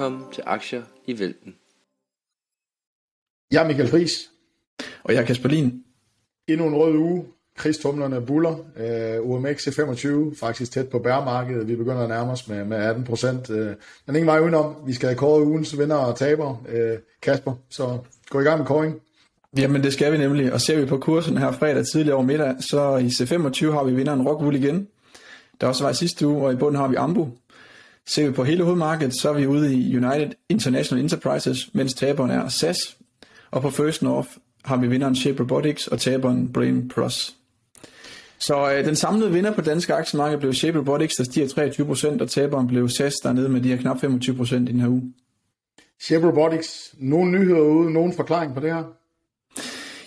Velkommen til Aktier i Vælten. Jeg er Michael Friis. Og jeg er Kasper Lin. Endnu en rød uge. Krigstumlerne buller. Uh, OMX er 25, faktisk tæt på bærmarkedet. Vi begynder at nærme os med, med 18 procent. Uh, men ingen vej udenom. Vi skal have kåret ugens vinder og taber. Uh, Kasper, så gå i gang med kåring. Jamen det skal vi nemlig, og ser vi på kursen her fredag tidligere over middag, så i C25 har vi vinderen Rockwool igen. Der også var i sidste uge, og i bunden har vi Ambu. Ser vi på hele hovedmarkedet, så er vi ude i United International Enterprises, mens taberen er SAS. Og på First North har vi vinderen Shape Robotics og taberen Brain Plus. Så øh, den samlede vinder på danske aktiemarked blev Shape Robotics, der stiger 23%, og taberen blev SAS, der er nede med de her knap 25% i den her uge. Shape Robotics, nogle nyheder ude, nogen forklaring på det her?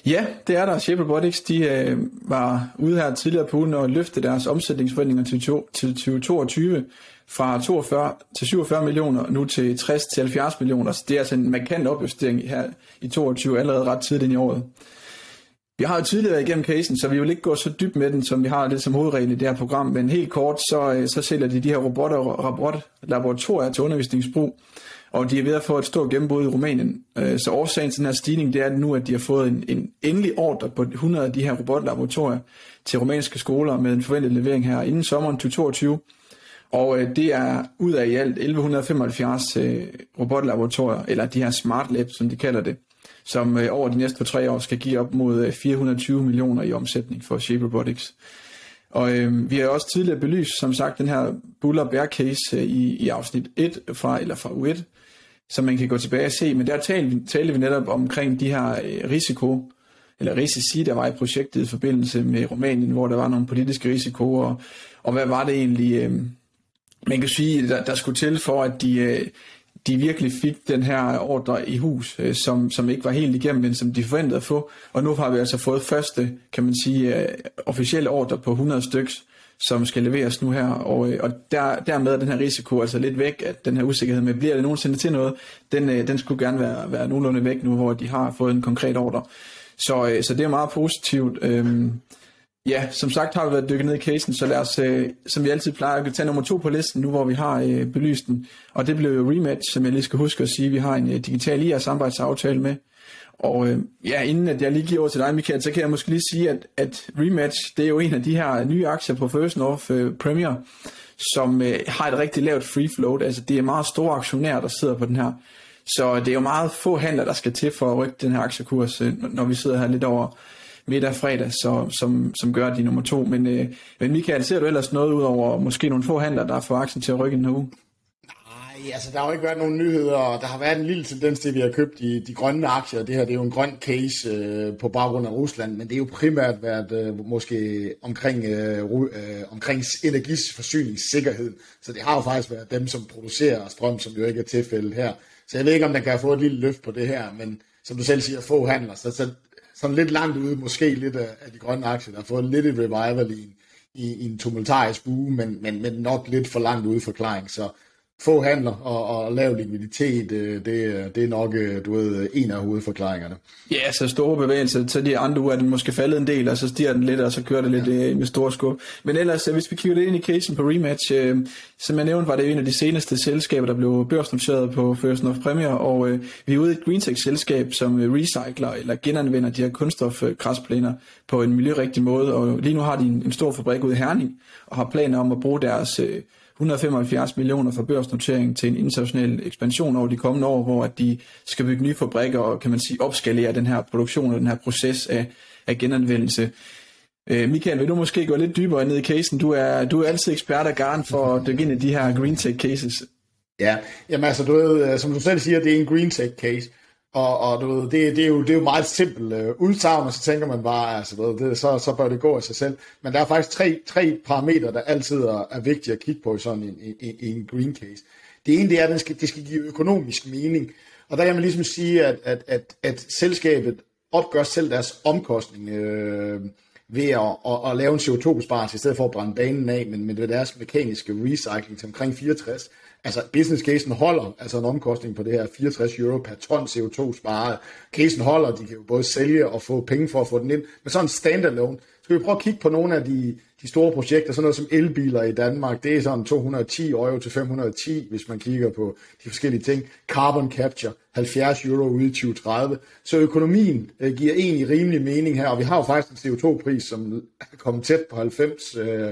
Ja, det er der. Shape Robotics de, øh, var ude her tidligere på ugen og løfte deres omsætningsforventninger til, til 2022 fra 42 til 47 millioner, nu til 60 til 70 millioner. Så det er altså en markant opjustering her i 22 allerede ret tidligt i året. Vi har jo tidligere igennem casen, så vi vil ikke gå så dybt med den, som vi har lidt som hovedregel i det her program, men helt kort, så, øh, så sælger de de her robotter og robotlaboratorier til undervisningsbrug, og de er ved at få et stort gennembrud i Rumænien. Øh, så årsagen til den her stigning, det er nu, at de har fået en, en endelig ordre på 100 af de her robotlaboratorier til rumænske skoler med en forventet levering her inden sommeren 2022. Og øh, det er ud af i alt 1175 øh, robotlaboratorier, eller de her smart labs, som de kalder det, som øh, over de næste tre år skal give op mod øh, 420 millioner i omsætning for Shape Robotics. Og øh, vi har også tidligere belyst, som sagt, den her Buller Bear case øh, i, i afsnit 1 fra, eller fra U1, som man kan gå tilbage og se. Men der talte, talte vi netop omkring de her øh, risiko, eller risici, der var i projektet i forbindelse med Rumænien, hvor der var nogle politiske risikoer, og, og hvad var det egentlig, øh, man kan sige, der, der skulle til for, at de, øh, de virkelig fik den her ordre i hus, øh, som, som ikke var helt igennem, men som de forventede at få. Og nu har vi altså fået første, kan man sige, øh, officielle ordre på 100 styks, som skal leveres nu her, og, øh, og der, dermed er den her risiko altså lidt væk, at den her usikkerhed med, bliver det nogensinde til noget, den, øh, den skulle gerne være, være nogenlunde væk nu, hvor de har fået en konkret ordre. Så, øh, så det er meget positivt. Øhm, Ja, som sagt har vi været dykket ned i casen, så lad os, øh, som vi altid plejer, at tage nummer to på listen, nu hvor vi har øh, belyst den. Og det blev jo Rematch, som jeg lige skal huske at sige, vi har en øh, digital IR samarbejdsaftale med. Og øh, ja, inden at jeg lige giver over til dig, Michael, så kan jeg måske lige sige, at, at Rematch, det er jo en af de her nye aktier på First North øh, Premier, som øh, har et rigtig lavt free float. Altså det er meget store aktionærer, der sidder på den her. Så det er jo meget få handler, der skal til for at rykke den her aktiekurs, øh, når vi sidder her lidt over middag fredag, så, som, som gør de nummer to. Men, øh, men Michael, ser du ellers noget ud over måske nogle få handler, der får aktien til at rykke en uge? Nej, altså der har jo ikke været nogen nyheder, og der har været en lille tendens til, at vi har købt de, de grønne aktier. Det her det er jo en grøn case øh, på baggrund af Rusland, men det er jo primært været øh, måske omkring, øh, øh, omkring energiforsyningssikkerhed. Så det har jo faktisk været dem, som producerer strøm, som jo ikke er tilfældet her. Så jeg ved ikke, om den kan få et lille løft på det her, men som du selv siger, få handler. Så, så sådan lidt langt ude, måske lidt af, af de grønne aktier, der har fået lidt et revival i, i, i en tumultarisk bue, men, men, men nok lidt for langt ude forklaring. Så få handler og, og lav likviditet, øh, det, det er nok øh, du ved, en af hovedforklaringerne. Ja, så store bevægelser, så de andre uger er den måske faldet en del, og så stiger den lidt, og så kører det lidt ja. Øh, med store skub. Men ellers, hvis vi kigger lidt ind i casen på Rematch, som jeg nævnte, var det en af de seneste selskaber, der blev børsnoteret på First North Premier, og øh, vi er ude i et greentech-selskab, som recycler eller genanvender de her kunststofgræsplæner på en miljørigtig måde, og lige nu har de en, en stor fabrik ude i Herning, og har planer om at bruge deres... Øh, 175 millioner for børsnotering til en international ekspansion over de kommende år, hvor at de skal bygge nye fabrikker og kan man sige opskalere den her produktion og den her proces af, af genanvendelse. Øh, Michael, vil du måske gå lidt dybere ned i casen? Du er, du er altid ekspert og garn for at dykke ind i de her green tech cases. Ja, jamen altså, du ved, øh, som du selv siger, det er en green tech case. Og, og du ved, det, det, er jo, det er jo meget simpelt øh, udsagn, og så tænker man bare, altså, ved, det, så, så bør det gå af sig selv. Men der er faktisk tre, tre parametre, der altid er, er vigtige at kigge på i sådan en, en, en green case. Det ene det er, at det skal, det skal give økonomisk mening. Og der kan man ligesom sige, at, at, at, at selskabet opgør selv deres omkostning øh, ved at, at, at lave en CO2-besparelse, i stedet for at brænde banen af, men men ved deres mekaniske recycling til omkring 64 altså business casen holder, altså en omkostning på det her 64 euro per ton CO2 sparet. Casen holder, de kan jo både sælge og få penge for at få den ind, men sådan en standalone, skal vi prøve at kigge på nogle af de, de store projekter, sådan noget som elbiler i Danmark, det er sådan 210 euro til 510, hvis man kigger på de forskellige ting. Carbon capture, 70 euro ude i 2030. Så økonomien øh, giver egentlig rimelig mening her, og vi har jo faktisk en CO2-pris, som er kommet tæt på 90 øh,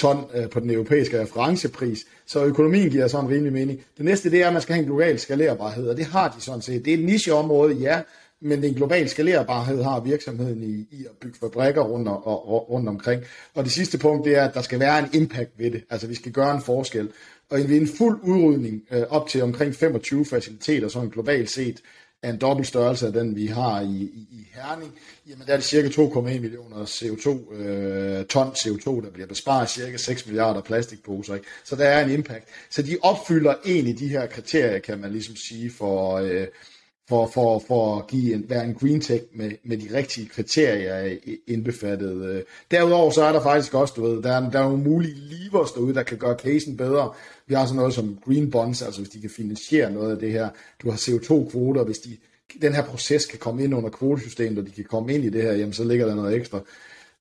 ton øh, på den europæiske referencepris, så økonomien giver sådan en rimelig mening. Det næste, det er, at man skal have en global skalerbarhed, og det har de sådan set. Det er et nicheområde, ja, men den globale skalerbarhed har virksomheden i, i at bygge fabrikker rundt, og, og, rundt omkring. Og det sidste punkt, det er, at der skal være en impact ved det. Altså, vi skal gøre en forskel. Og ved en fuld udrydning øh, op til omkring 25 faciliteter, sådan globalt set, af en dobbelt størrelse af den, vi har i, i, i Herning, jamen der er det cirka 2,1 millioner CO2, øh, ton CO2, der bliver besparet, cirka 6 milliarder plastikposer. Ikke? Så der er en impact. Så de opfylder egentlig de her kriterier, kan man ligesom sige, for, øh, for, for, for at give en, være en green tech med, med de rigtige kriterier øh, indbefattet. Derudover så er der faktisk også, du ved, der er, der er nogle mulige levers derude, der kan gøre casen bedre. Vi har sådan noget som green bonds, altså hvis de kan finansiere noget af det her. Du har CO2-kvoter, hvis de, den her proces kan komme ind under kvotesystemet, og de kan komme ind i det her, jamen så ligger der noget ekstra.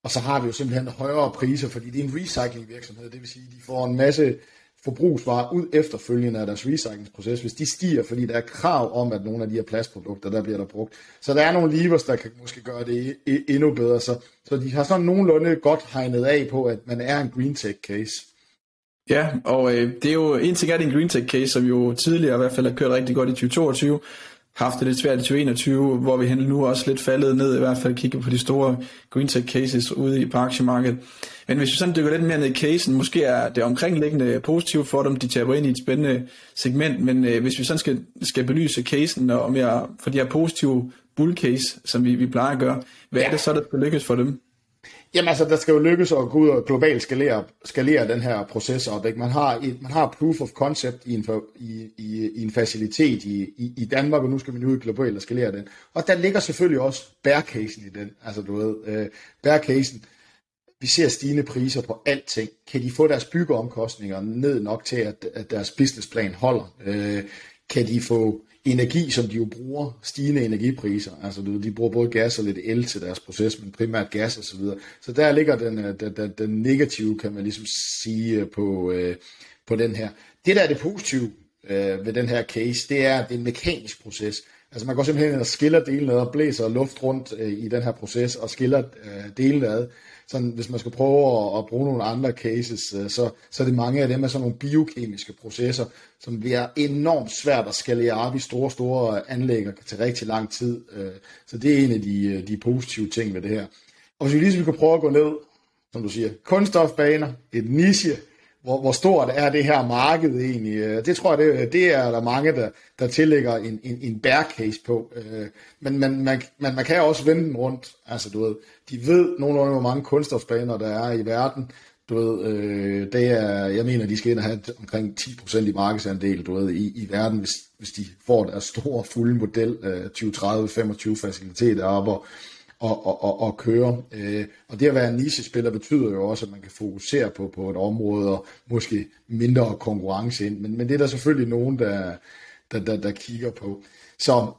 Og så har vi jo simpelthen højere priser, fordi det er en recycling virksomhed, det vil sige, at de får en masse forbrugsvarer ud efterfølgende af deres recyclingsproces, hvis de stiger, fordi der er krav om, at nogle af de her plastprodukter, der bliver der brugt. Så der er nogle levers, der kan måske gøre det endnu bedre. Så, så de har sådan nogenlunde godt hegnet af på, at man er en green tech case. Ja, og øh, det er jo en ting er det en green tech case, som jo tidligere i hvert fald har kørt rigtig godt i 2022, haft det lidt svært i 2021, hvor vi nu også lidt faldet ned, i hvert fald kigge på de store green tech cases ude i på aktiemarkedet. Men hvis vi sådan dykker lidt mere ned i casen, måske er det omkringliggende positivt for dem, de taber ind i et spændende segment, men øh, hvis vi sådan skal, skal belyse casen og mere for de her positive bull case, som vi, vi plejer at gøre, hvad ja. er det så, der skal lykkes for dem? Jamen altså, der skal jo lykkes at gå ud og globalt skalere, skalere den her proces op. Ikke? Man, har et, man har proof of concept i en, i, i, i en facilitet i, i, i Danmark, og nu skal man ud globalt og skalere den. Og der ligger selvfølgelig også bear casen i den. Altså du ved, øh, bear casen, vi ser stigende priser på alting. Kan de få deres byggeomkostninger ned nok til, at, at deres businessplan holder? Øh, kan de få energi, som de jo bruger, stigende energipriser. Altså de bruger både gas og lidt el til deres proces, men primært gas og så videre. Så der ligger den, øh, den, den, den negative, kan man ligesom sige, øh, på, øh, på den her. Det, der er det positive øh, ved den her case, det er, at det er en mekanisk proces. Altså man går simpelthen ind og skiller delene ad og blæser luft rundt øh, i den her proces og skiller øh, delene ad sådan, hvis man skal prøve at, at bruge nogle andre cases, øh, så, så er det mange af dem er sådan nogle biokemiske processer, som bliver enormt svært at skalere op i store, store anlæg og til rigtig lang tid. Øh, så det er en af de, øh, de positive ting ved det her. Og hvis vi lige så vi kan prøve at gå ned, som du siger, kunststofbaner, et niche, hvor, hvor stort er det her marked egentlig? Øh, det tror jeg, det, øh, det er der mange, der, der tillægger en, en, en bear case på. Øh, men man, man, man, man kan også vende den rundt. Altså, du ved, de ved nogenlunde, hvor mange kunststofbaner der er i verden. Du ved, øh, det er, jeg mener, de skal ind og have omkring 10% i markedsandel, du ved, i, i verden, hvis, hvis de får deres store fulde model, øh, 20-30-25 faciliteter op og, og, og, og, køre. Øh, og det at være en nichespiller betyder jo også, at man kan fokusere på, på et område og måske mindre konkurrence ind. Men, men det er der selvfølgelig nogen, der, der, der, der kigger på. Så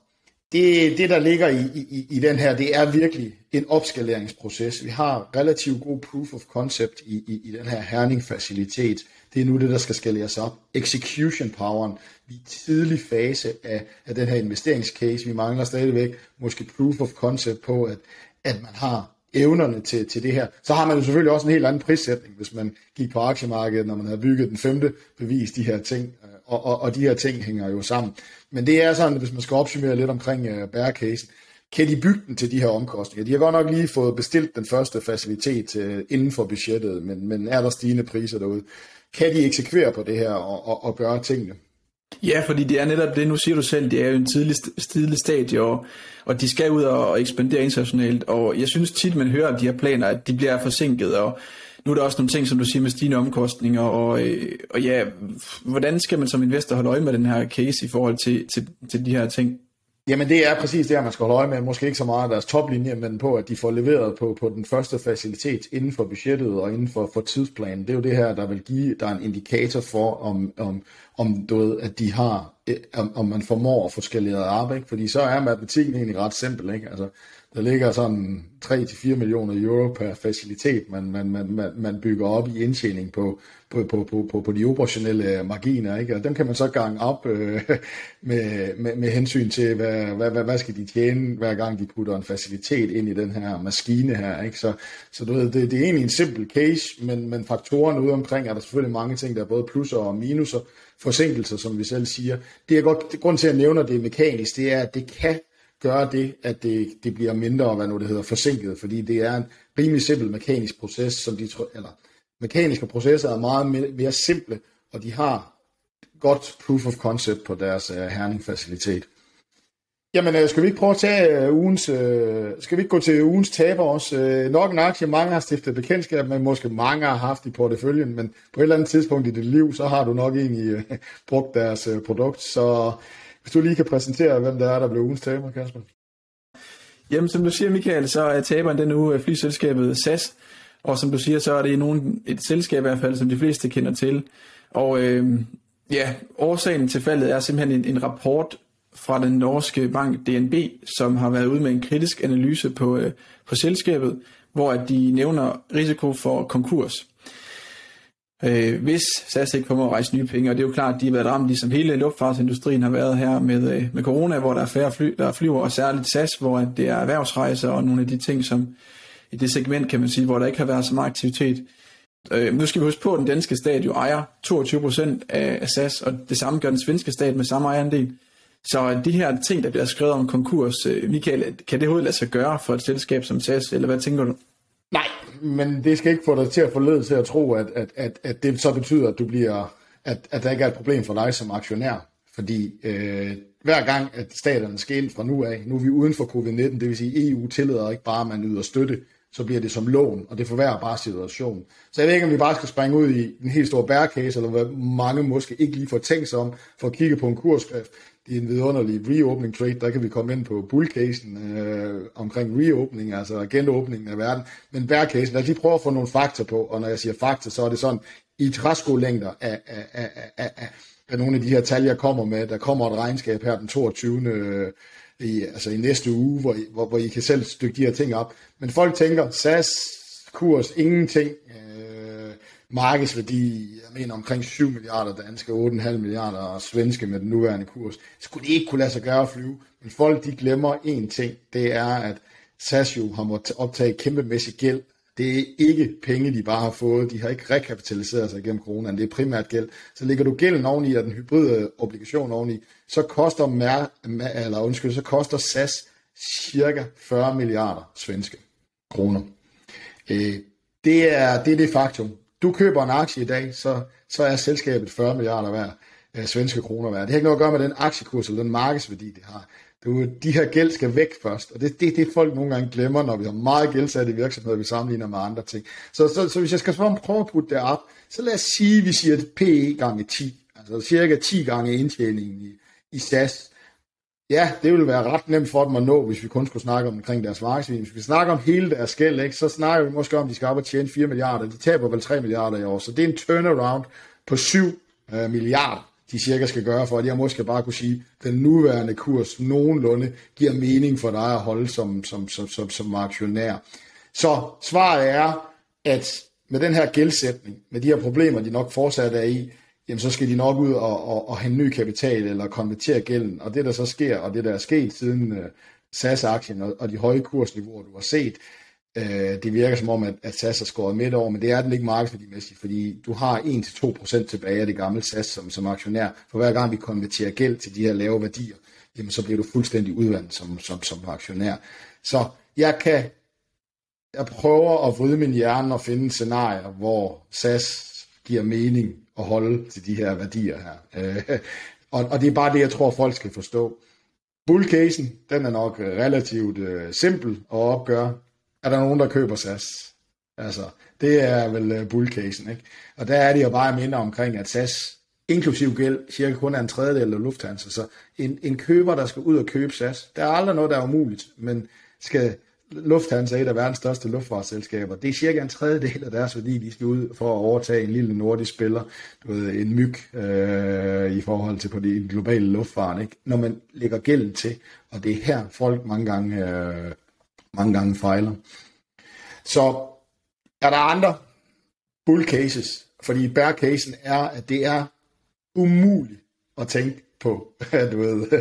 det, det der ligger i, i, i den her, det er virkelig en opskaleringsproces. Vi har relativt god proof of concept i, i, i den her Herning-facilitet. Det er nu det, der skal skaleres op. Execution poweren. Vi er i tidlig fase af, af den her investeringscase. Vi mangler stadigvæk måske proof of concept på, at, at man har evnerne til, til det her. Så har man jo selvfølgelig også en helt anden prissætning, hvis man gik på aktiemarkedet, når man har bygget den femte bevis, de her ting. Og, og, og de her ting hænger jo sammen. Men det er sådan, hvis man skal opsummere lidt omkring øh, uh, bear kan de bygge den til de her omkostninger? De har godt nok lige fået bestilt den første facilitet uh, inden for budgettet, men, men er der stigende priser derude? Kan de eksekvere på det her og, og, og gøre tingene? Ja, fordi det er netop det, nu siger du selv, det er jo en tidlig, tidlig stadie, og, og de skal ud og ekspandere internationalt, og jeg synes tit, man hører om de her planer, at de bliver forsinket, og nu er der også nogle ting, som du siger med stigende omkostninger, og, øh, og ja, hvordan skal man som investor holde øje med den her case i forhold til, til, til de her ting? Jamen det er præcis det, man skal holde øje med. Måske ikke så meget deres toplinje, men på, at de får leveret på, på den første facilitet inden for budgettet og inden for, for tidsplanen. Det er jo det her, der vil give, der er en indikator for, om, om, om du ved, at de har om, om man formår at få skaleret op, ikke? fordi så er matematikken egentlig ret simpel. Ikke? Altså, der ligger sådan 3-4 millioner euro per facilitet, man, man, man, man bygger op i indtjening på, på, på, på, på, på de operationelle marginer, ikke? og dem kan man så gange op øh, med, med, med hensyn til, hvad, hvad, hvad, hvad skal de tjene, hver gang de putter en facilitet ind i den her maskine her. Ikke? Så, så du ved, det, det er egentlig en simpel case, men, men faktorerne ude omkring er der selvfølgelig mange ting, der er både plusser og minuser, forsinkelser, som vi selv siger. Det er godt, grund til at nævner det mekanisk, det er, at det kan gøre det, at det, det bliver mindre, hvad nu det hedder, forsinket, fordi det er en rimelig simpel mekanisk proces, som de eller mekaniske processer er meget mere simple, og de har godt proof of concept på deres uh, Herning-facilitet. Jamen, øh, skal vi ikke prøve at tage uh, ugens, uh, skal vi ikke gå til ugens taber også? Uh, nok en aktie, mange har stiftet bekendtskab med, måske mange har haft i porteføljen, men på et eller andet tidspunkt i dit liv, så har du nok egentlig uh, brugt deres uh, produkt, så hvis du lige kan præsentere, hvem der er, der blev ugens taber, Kasper. Jamen, som du siger, Michael, så er taberen den uge øh, flyselskabet SAS, og som du siger, så er det nogen, et selskab i hvert fald, som de fleste kender til. Og øh, ja, årsagen til faldet er simpelthen en, en rapport fra den norske bank DNB, som har været ude med en kritisk analyse på, øh, på selskabet, hvor at de nævner risiko for konkurs øh, hvis SAS ikke formår at rejse nye penge. Og det er jo klart, at de har været ramt, ligesom hele luftfartsindustrien har været her med, øh, med corona, hvor der er færre fly, der flyver, og særligt SAS, hvor det er erhvervsrejser og nogle af de ting, som i det segment, kan man sige, hvor der ikke har været så meget aktivitet. Øh, nu skal vi huske på, at den danske stat jo ejer 22% af SAS, og det samme gør den svenske stat med samme ejerandel. Så de her ting, der bliver skrevet om konkurs, øh, Michael, kan det overhovedet lade sig gøre for et selskab som SAS, eller hvad tænker du? Nej, men det skal ikke få dig til at forlede til at tro, at, at, at, at det så betyder, at du bliver, at, at der ikke er et problem for dig som aktionær. Fordi øh, hver gang, at staterne skal ind fra nu af, nu er vi uden for covid-19, det vil sige, EU tillader ikke bare, at man yder støtte, så bliver det som lån, og det forværrer bare situationen. Så jeg ved ikke, om vi bare skal springe ud i en helt stor bærecase, eller hvad mange måske ikke lige får tænkt sig om, for at kigge på en kursskrift er en vidunderlig reopening trade, der kan vi komme ind på bullcasen øh, omkring reopening, altså genåbningen af verden. Men bearcasen, lad os lige prøve at få nogle fakta på, og når jeg siger fakta, så er det sådan, i træskolængder af, af, af, af, af, af nogle af de her tal, jeg kommer med, der kommer et regnskab her den 22. Øh, i, altså i næste uge, hvor I, hvor, hvor I kan selv stykke de her ting op. Men folk tænker, SAS, kurs, ingenting, øh, markedsværdi, jeg mener omkring 7 milliarder danske, 8,5 milliarder svenske med den nuværende kurs. Skulle det ikke kunne lade sig gøre at flyve. Men folk de glemmer en ting, det er, at SAS jo har måttet optage kæmpemæssig gæld. Det er ikke penge, de bare har fået. De har ikke rekapitaliseret sig gennem coronaen. Det er primært gæld. Så ligger du gælden oveni, og den hybride obligation oveni, så koster, mer, eller undskyld, så koster SAS cirka 40 milliarder svenske kroner. Øh, det er, det er det faktum du køber en aktie i dag, så, så er selskabet 40 milliarder værd, øh, svenske kroner værd. Det har ikke noget at gøre med den aktiekurs eller den markedsværdi, det har. Du, de her gæld skal væk først, og det er det, det, folk nogle gange glemmer, når vi har meget gældsatte virksomheder, vi sammenligner med andre ting. Så, så, så hvis jeg skal prøve at putte det op, så lad os sige, at vi siger PE gange 10, altså cirka 10 gange indtjeningen i, i SAS. Ja, det ville være ret nemt for dem at nå, hvis vi kun skulle snakke om, omkring deres markedsvin. Hvis vi snakker om hele deres gæld, ikke, så snakker vi måske om, at de skal op og tjene 4 milliarder. De taber vel 3 milliarder i år, så det er en turnaround på 7 øh, milliarder, de cirka skal gøre for, at jeg måske bare kunne sige, at den nuværende kurs nogenlunde giver mening for dig at holde som, som, som, som, som aktionær. Så svaret er, at med den her gældsætning, med de her problemer, de nok fortsat er i, jamen så skal de nok ud og, og, og have ny kapital eller konvertere gælden. Og det der så sker, og det der er sket siden uh, SAS-aktien og, og de høje kursniveauer, du har set, Øh, det virker som om, at, at SAS har skåret midt over, men det er den ikke markedsværdimæssigt, fordi du har 1-2% tilbage af det gamle SAS som, som aktionær. For hver gang vi konverterer gæld til de her lave værdier, jamen så bliver du fuldstændig udvandet som, som, som aktionær. Så jeg kan jeg prøver at vride min hjerne og finde scenarier, hvor SAS giver mening at holde til de her værdier her. Øh, og, og det er bare det, jeg tror, folk skal forstå. Bullcasen, den er nok relativt øh, simpel at opgøre. Er der nogen, der køber SAS? Altså, det er vel øh, bullcasen, ikke? Og der er det jo bare minder omkring, at SAS, inklusiv gæld, cirka kun er en tredjedel af Lufthansa. Så en, en køber, der skal ud og købe SAS, der er aldrig noget, der er umuligt, men skal Lufthansa er et af verdens største luftfartsselskaber. Det er cirka en tredjedel af deres værdi, de skal ud for at overtage en lille nordisk spiller, du ved, en myg øh, i forhold til på den globale luftfart, ikke? når man lægger gælden til, og det er her folk mange gange, øh, mange gange fejler. Så er der andre bull cases, fordi bear casen er, at det er umuligt at tænke på, du ved,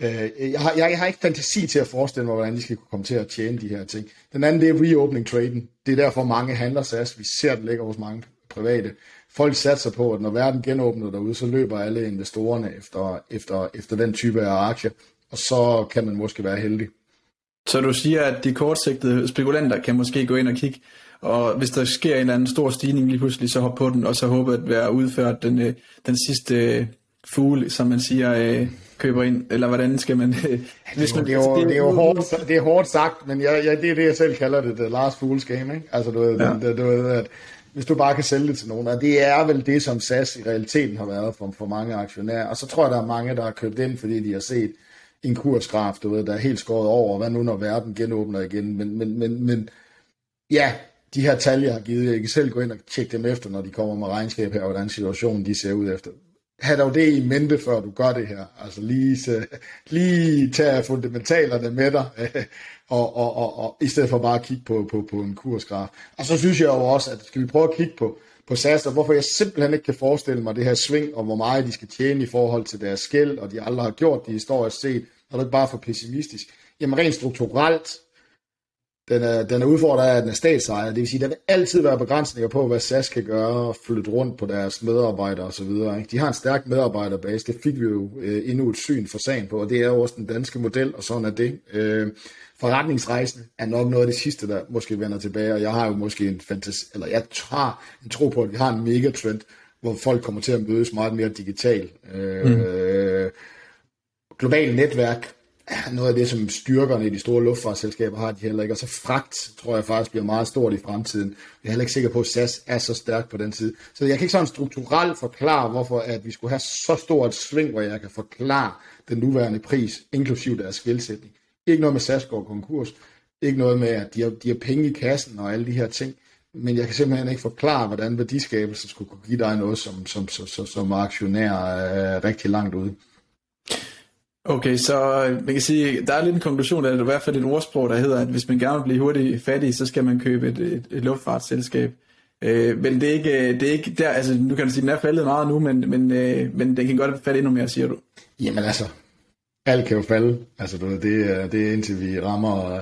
øh, jeg, har, jeg, har ikke fantasi til at forestille mig, hvordan de skal komme til at tjene de her ting. Den anden, det er reopening traden. Det er derfor mange handler SAS. Vi ser det ligger hos mange private. Folk satser på, at når verden genåbner derude, så løber alle investorerne efter, efter, efter den type af aktier, og så kan man måske være heldig. Så du siger, at de kortsigtede spekulanter kan måske gå ind og kigge, og hvis der sker en eller anden stor stigning lige pludselig, så hoppe på den, og så håbe at være udført den, øh, den sidste fugle, som man siger, øh, køber ind, eller hvordan skal man... hvis man det, er jo, det, er jo hårdt, det er hårdt sagt, men jeg, jeg, det er det, jeg selv kalder det, the last fool's game, ikke? Altså, du ved, ja. det, du ved at hvis du bare kan sælge det til nogen, og det er vel det, som SAS i realiteten har været for, for mange aktionærer, og så tror jeg, der er mange, der har købt ind, fordi de har set en kursgraf, du ved, der er helt skåret over, hvad nu når verden genåbner igen, men, men, men, men ja, de her tal, jeg har givet, jeg kan selv gå ind og tjekke dem efter, når de kommer med regnskab her, hvordan situationen de ser ud efter have dog det i mente, før du gør det her. Altså lige, så, lige tage fundamentalerne med dig, og, og, og, og, i stedet for bare at kigge på, på, på en kursgraf. Og så synes jeg jo også, at skal vi prøve at kigge på, på SAS, og hvorfor jeg simpelthen ikke kan forestille mig det her sving, og hvor meget de skal tjene i forhold til deres skæld, og de aldrig har gjort det historisk set, og det ikke bare for pessimistisk. Jamen rent strukturelt, den er, den er udfordret af, at den er statsejer. Det vil sige, der vil altid være begrænsninger på, hvad SAS kan gøre og flytte rundt på deres medarbejdere osv. De har en stærk medarbejderbase. Det fik vi jo øh, endnu et syn for sagen på, og det er jo også den danske model, og sådan er det. Øh, forretningsrejsen er nok noget af det sidste, der måske vender tilbage, og jeg har jo måske en fantasi, eller jeg har en tro på, at vi har en megatrend, hvor folk kommer til at mødes meget mere digitalt. Øh, mm. Global netværk noget af det, som styrkerne i de store luftfartsselskaber har, de heller ikke. Og så fragt, tror jeg faktisk, bliver meget stort i fremtiden. Jeg er heller ikke sikker på, at SAS er så stærk på den side. Så jeg kan ikke sådan strukturelt forklare, hvorfor at vi skulle have så stort sving, hvor jeg kan forklare den nuværende pris, inklusiv deres skilsætning. Ikke noget med SAS går konkurs. Ikke noget med, at de har, de har penge i kassen og alle de her ting. Men jeg kan simpelthen ikke forklare, hvordan værdiskabelsen skulle kunne give dig noget, som, som, som, som, som aktionær er rigtig langt ude. Okay, så øh, man kan sige, der er lidt en konklusion, det er i hvert fald et ordsprog, der hedder, at hvis man gerne vil blive hurtigt fattig, så skal man købe et, et, et luftfartsselskab. Øh, men det er, ikke, det er ikke der, altså nu kan du sige, den er faldet meget nu, men, men, øh, men den kan godt falde endnu mere, siger du. Jamen altså, alt kan jo falde. Altså, det, er, det er indtil vi rammer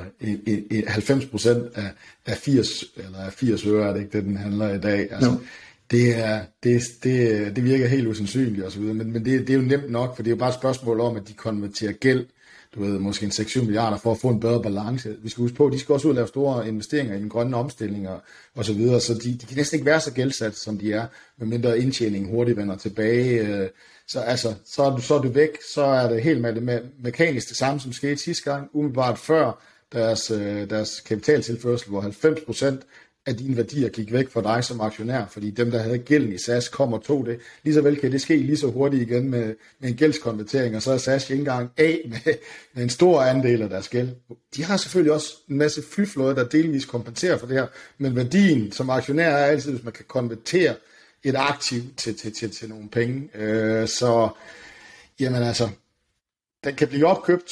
90 procent af, af 80, eller af 80 øre, er det ikke det, den handler i dag. Altså, no det, er, det, det, det virker helt usandsynligt osv., men, men det, det er jo nemt nok, for det er jo bare et spørgsmål om, at de konverterer gæld, du ved, måske en 6-7 milliarder for at få en bedre balance. Vi skal huske på, at de skal også ud og lave store investeringer i den grønne omstilling og, og så videre, så de, de kan næsten ikke være så gældsat, som de er, medmindre indtjeningen hurtigt vender tilbage. Øh, så altså, så er du, så er du væk, så er det helt med, med, mekanisk det samme, som skete sidste gang, umiddelbart før deres, øh, deres kapitaltilførsel, hvor 90 procent at dine værdier gik væk fra dig som aktionær, fordi dem, der havde gælden i SAS, kom og tog det. Lige så vel kan det ske lige så hurtigt igen med, med en gældskonvertering, og så er SAS ikke engang af med, med en stor andel af deres gæld. De har selvfølgelig også en masse flyflåde, der delvis kompenserer for det her, men værdien som aktionær er altid, hvis man kan konvertere et aktiv til, til, til, til nogle penge. Øh, så jamen altså, den kan blive opkøbt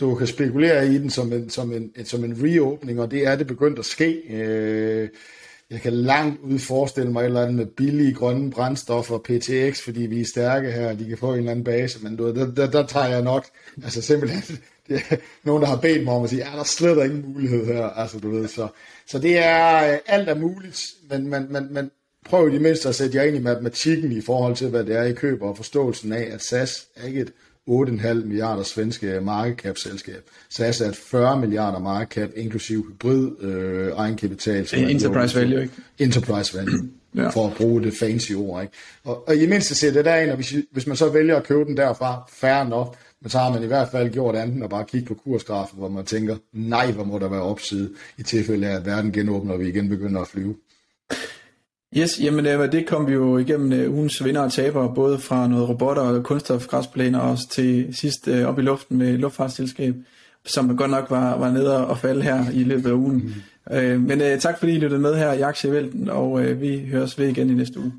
du kan spekulere i den som en, som en, som en reopening, og det er det begyndt at ske. Øh, jeg kan langt ud forestille mig et eller andet med billige grønne brændstoffer, PTX, fordi vi er stærke her, og de kan få en eller anden base, men du, der, der, der tager jeg nok, altså simpelthen, det er nogen, der har bedt mig om at sige, er der slet ingen mulighed her, altså du ved, så, så det er, øh, alt er muligt, men, men, men, men prøv i det mindste at sætte jer ind i matematikken i forhold til, hvad det er, I køber, og forståelsen af, at SAS er ikke et 8,5 milliarder svenske markedkapselskab. SAS er et 40 milliarder markedkap, inklusiv hybrid øh, egenkapital. Som enterprise value, ikke? Enterprise value, ja. for at bruge det fancy ord. Ikke? Og, og i mindste ser det derind, og hvis, hvis man så vælger at købe den derfra, fair nok, men så har man i hvert fald gjort andet og bare kigge på kursgrafen, hvor man tænker, nej, hvor må der være opside, i tilfælde af, at verden genåbner, og vi igen begynder at flyve. Yes, jamen øh, det kom vi jo igennem øh, ugens vinder og taber, både fra noget robotter og kunststofgræsplæner, og også til sidst øh, op i luften med luftfartsselskab. som godt nok var, var nede og falde her i løbet af ugen. Mm. Øh, men øh, tak fordi I lyttede med her i Aktievælten, og øh, vi høres ved igen i næste uge.